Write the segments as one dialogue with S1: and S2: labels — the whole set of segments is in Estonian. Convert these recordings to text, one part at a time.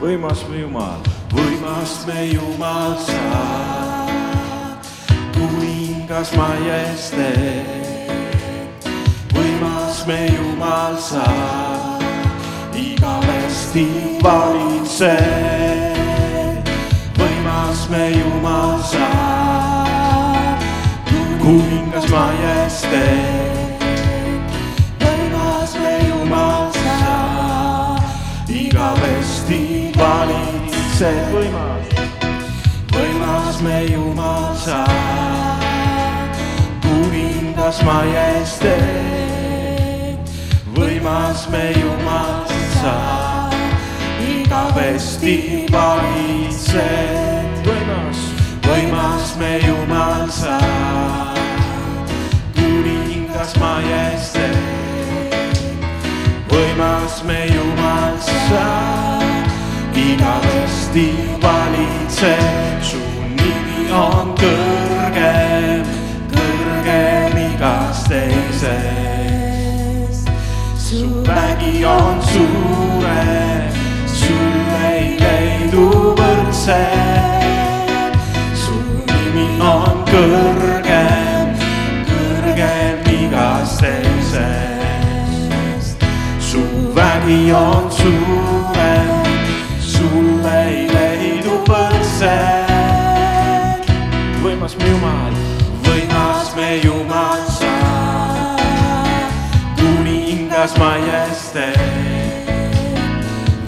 S1: võimas me Jumal,
S2: võimas me Jumal sa, kuningas majesteet. võimas me Jumal sa, igavesti valitsed. võimas me Jumal sa, kuningas majesteet. võimas,
S1: võimas
S2: me Jumal sa, kuningas majesteet. võimas me Jumal sa, igavesti valitsed.
S1: võimas,
S2: võimas me Jumal sa, kuningas majesteet. võimas me Jumal sa, igavesti valitsed, su nimi on kõrgem, kõrgem igast teisest. su vägi on suurem, sul ei leidu võrdset. su nimi on kõrgem, kõrgem igast teisest. su vägi on suurem,
S1: Jumal,
S2: võimas me Jumal sa, kuningas majesteet.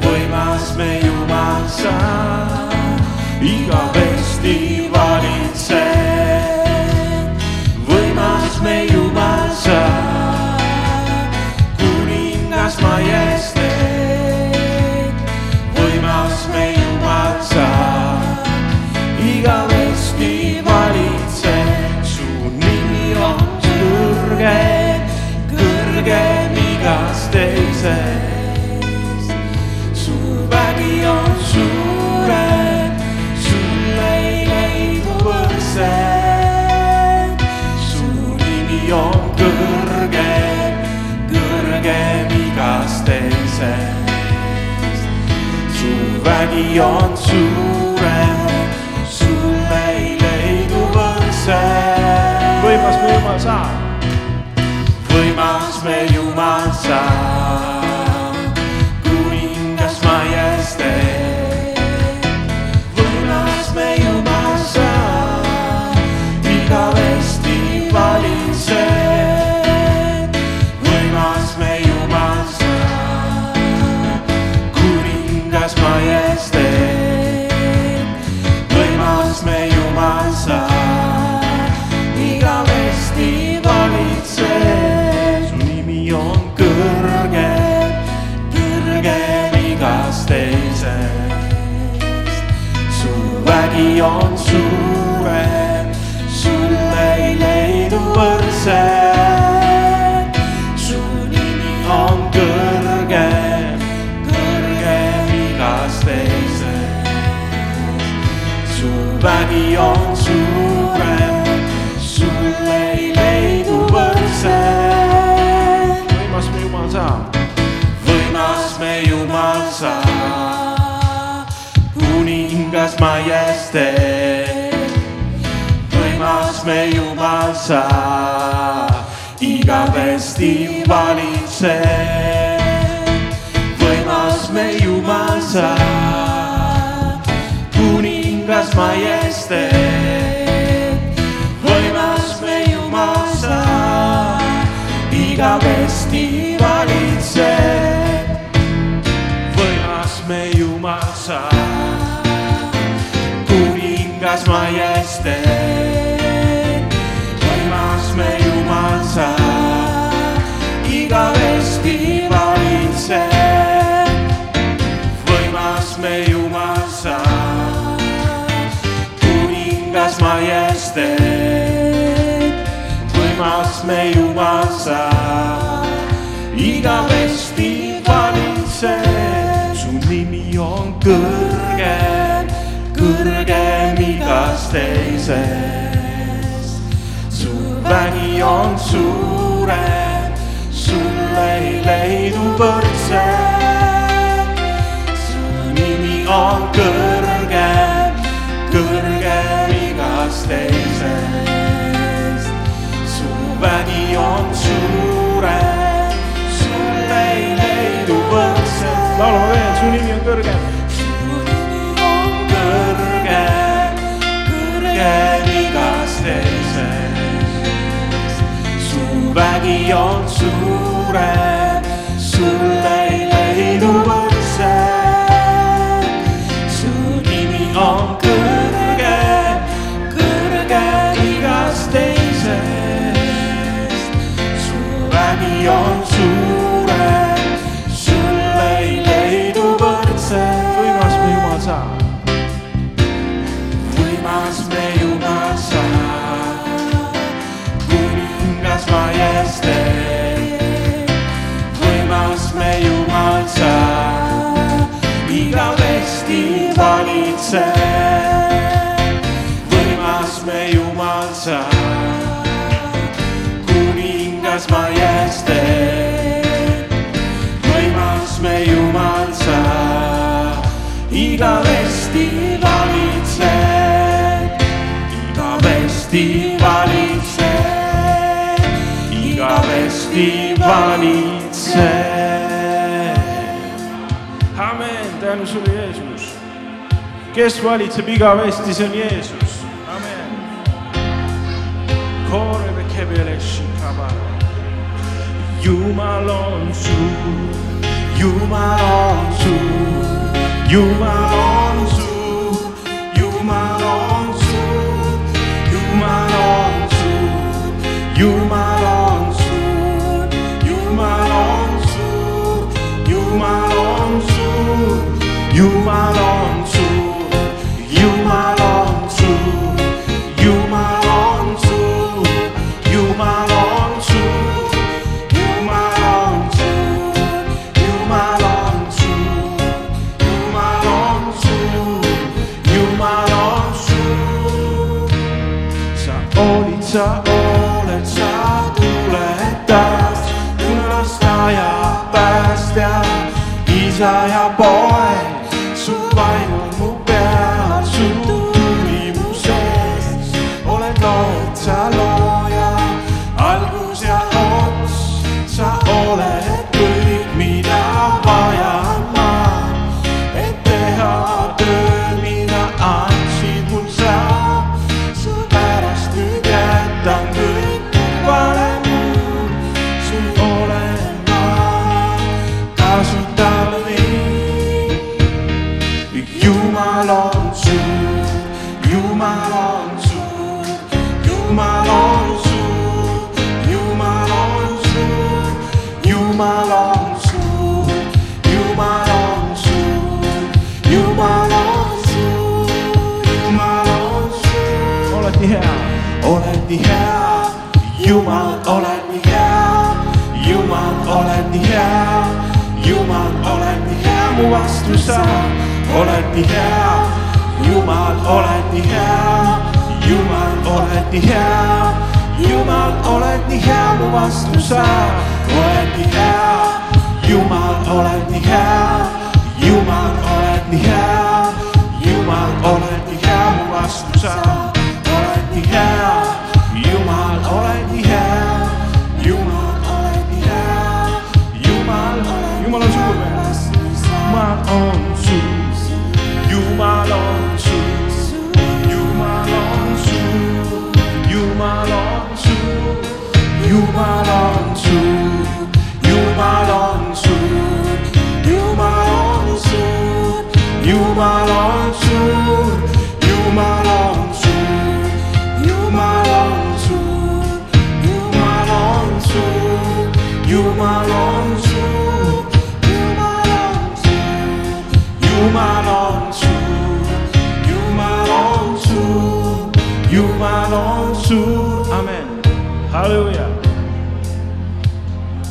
S2: võimas me Jumal sa, igavesti su vägi on suurem, sul ei leidu võrdset.
S1: võimas me Jumal sa,
S2: võimas me Jumal sa, vägi kuningas majesteet. võimas me Jumal sa, igavesti valitsed. võimas me Jumal sa, kuningas majesteet. võimas me Jumal sa, igavesti valitsed. võimas me Jumal sa, majesteet. võimas me Jumal sa, igavesti valitsed. võimas me Jumal sa, kuningas majesteet. võimas me Jumal sa, igavesti valitsed. su nimi on kõrgem, rahvas teises. su vägi on suurem, sulle ei leidu võrdset. su nimi on
S1: kõrgem,
S2: kõrgem igast teisest. su vägi on suurem, sulle ei leidu võrdset. laulame veel, su nimi on kõrgem on suurem, igavesti valitseb.
S1: amen, tänu sulle, Jeesus. kes valitseb igavesti, see on Jeesus, amen. Jumal on suur,
S2: Jumal on suur, Jumal on suur, Jumal on suur, Jumal on suur, Jumal You are all. Oled
S1: nii hea,
S2: oled nii hea, Jumal, oled nii hea, Jumal, oled nii hea, Jumal, oled nii hea, mu vastu sa oled nii hea, Jumal, oled nii hea, Jumal, oled nii hea, Jumal, oled nii hea, mu vastu sa oled nii hea, Jumal, oled nii hea, Jumal, oled nii hea, Jumal, oled nii hea, mu vastu sa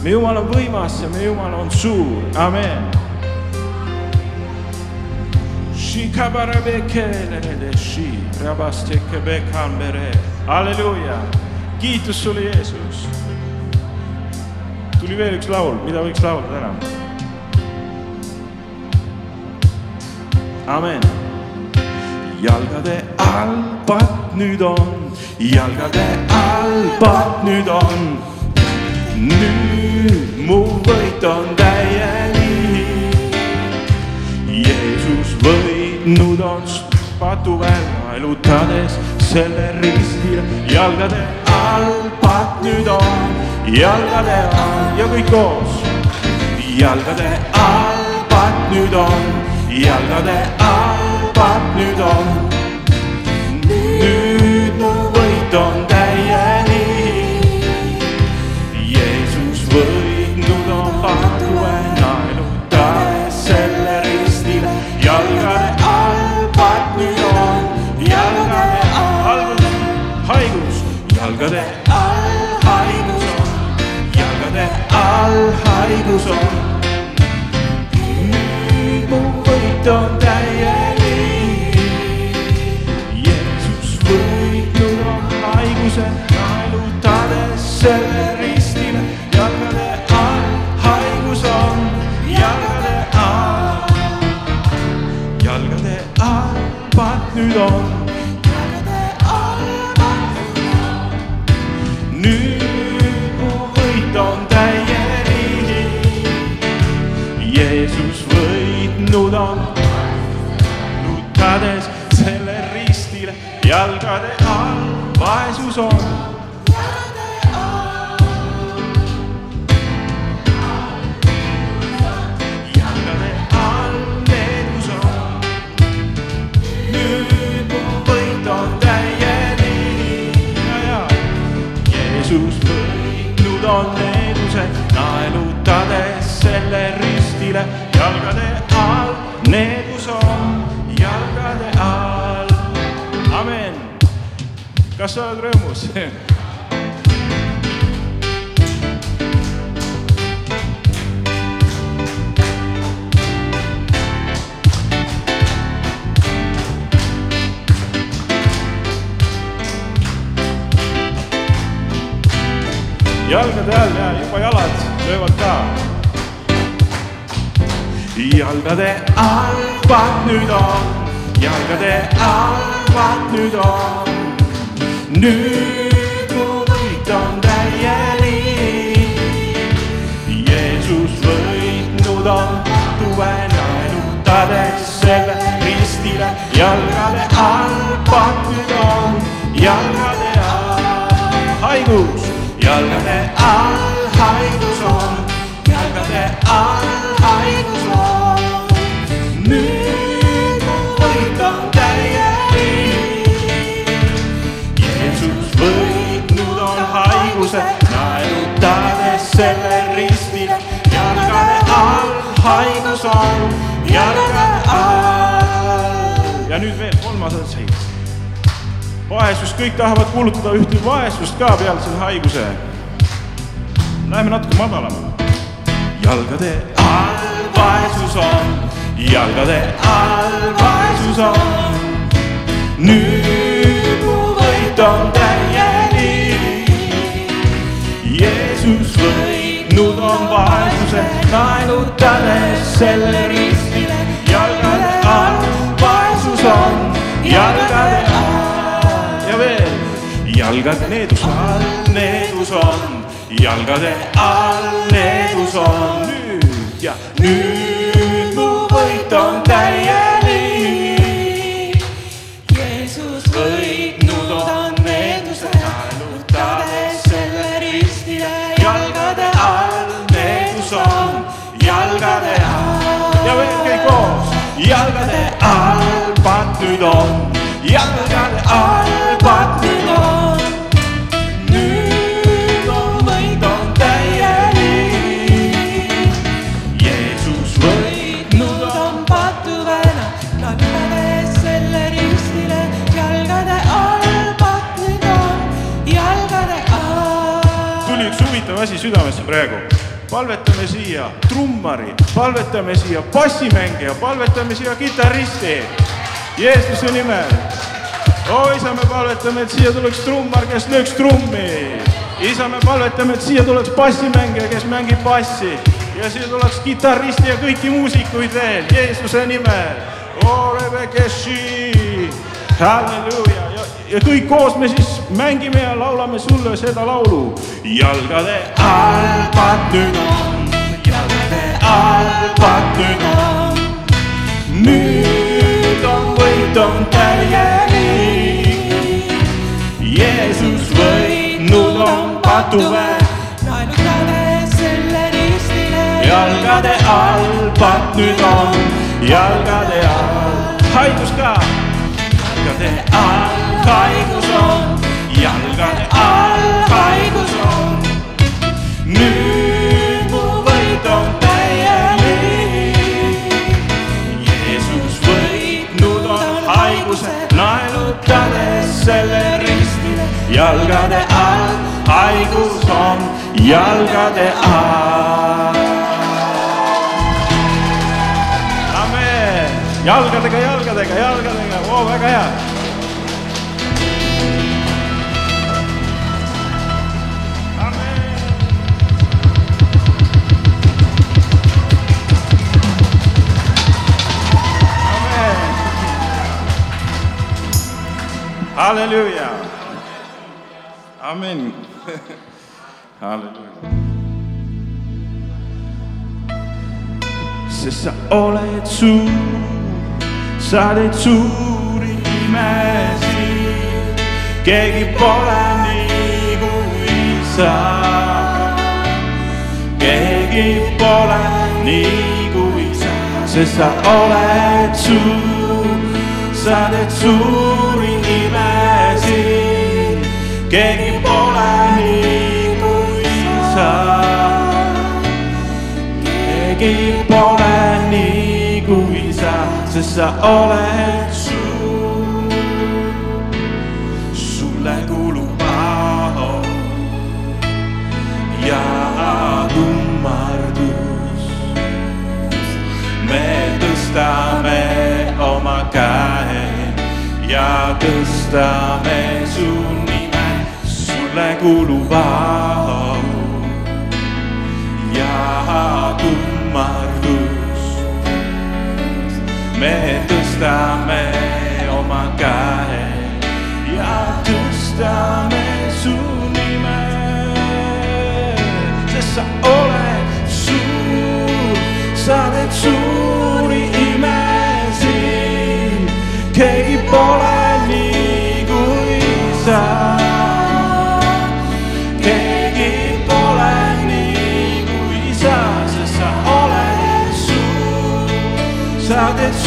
S1: meie Jumal on võimas ja meie Jumal on suur, amen. halleluuja, kiitus sulle, Jeesus. tuli veel üks laul, mida võiks laulda täna. amen.
S2: jalgade all patt nüüd on
S1: jalgade all patt nüüd on. nüüd mu võit on täielik. Jeesus võitnud on patuväel naelutades selle ristile jalgade all patt nüüd on, jalgade all ja kõik koos. jalgade all patt nüüd on, jalgade all patt nüüd on. Haigus on. Ja, ja. Jeesus võitnud on needuse, naelutades selle ristile, jalgade all, needus on oled rõõmus? jalgade all ja juba jalad löövad ka. jalgade all patt nüüd on, jalgade all patt nüüd on. Nüüd mu võit on täielik. Jeesus võitnud on, tuve naelutades selle ristile, jalgade all patt nüüd on, jalgade all. Haigus jalgade all haigus on seis vaesust, kõik tahavad kuulutada ühte vaesust ka peale selle haiguse. Läheme natuke madalamale. jalgade all vaesus on, jalgade all vaesus on. nüüd mu võit on täielik. Jeesus võitnud on vaesuse, naelutades selle ristile, jalgade needus all, needus on, jalgade all needus on. Nüüd ja nüüd mu võit on täielik.
S2: Jeesus võitnud on needuse, naelutades selle ristile, jalgade all. Needus on, jalgade all.
S1: ja veel kõik koos, jalgade all patt nüüd on, jalgade all praegu. palvetame siia trummari, palvetame siia bassimängija, palvetame siia kitarristi. Jeesuse nimel. oo isa, me palvetame, et siia tuleks trummar, kes lööks trummi. isa, me palvetame, et siia tuleks bassimängija, kes mängib bassi ja siia tuleks kitarristi ja kõiki muusikuid veel Jeesuse nimel. halleluuja ja kõik koos me siis mängime ja laulame sulle seda laulu. jalgade all patud on, jalgade all patud on. nüüd on võit on täielik. Jeesus võitnud on patuväe
S3: naelutame selle ristile.
S1: jalgade all patt nüüd on, jalgade all haigus ka. jalgade all haigus on, jalgade all haigus on. nüüd mu võit on täielik. Jeesus võitnud on haiguse, naelutades selle ristile. jalgade all haigus on, jalgade all. jalgadega, jalgadega, jalgadega, oo väga hea. Halleluuja, amen. halleluuja. sest sa oled suur, sa teed suuri imesid, keegi pole nii kui sa. keegi pole nii kui sa, sest sa oled suur, sa teed suuri imesid, keegi pole nii kui sa keegi pole nii kui sa, sest sa oled suur. sulle kuulub au ja kummardus. me tõstame oma käe ja tõstame su sulle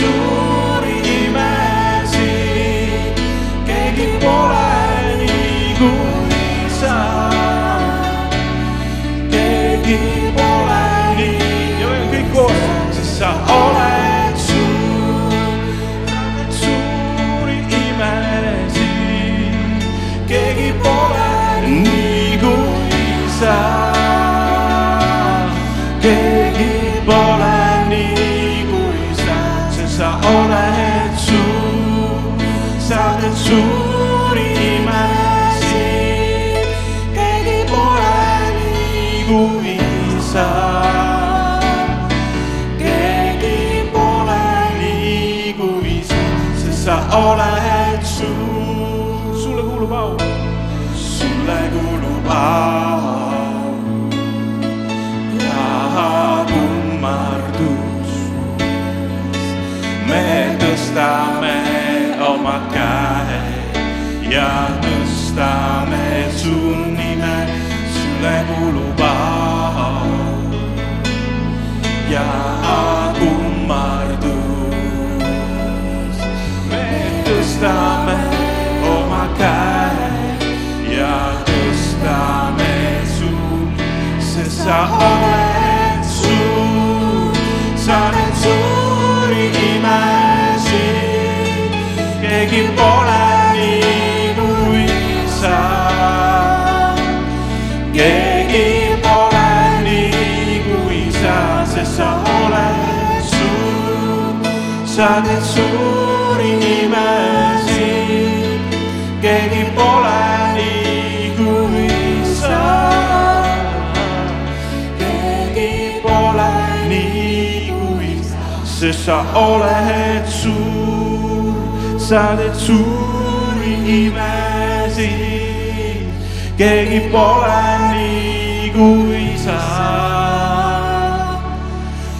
S1: suuri imesid. keegi pole nii kui sest sa sa oled suur, sa teed suuri imesid. keegi pole nii kui sa. keegi pole nii kui sa, sest sa oled suur, sa teed suuri imesid. keegi pole sest sa oled suur, sa teed suuri
S2: imesid, keegi pole nii kui sa.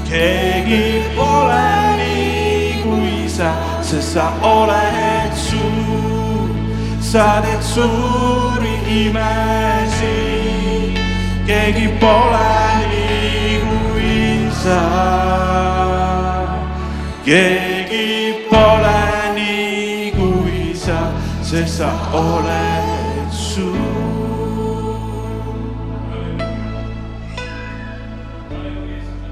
S2: keegi pole nii kui sa, sest sa oled suur, sa teed suuri imesid, keegi pole nii kui sa. Keegi pole nii kui sa, sest sa oled suur.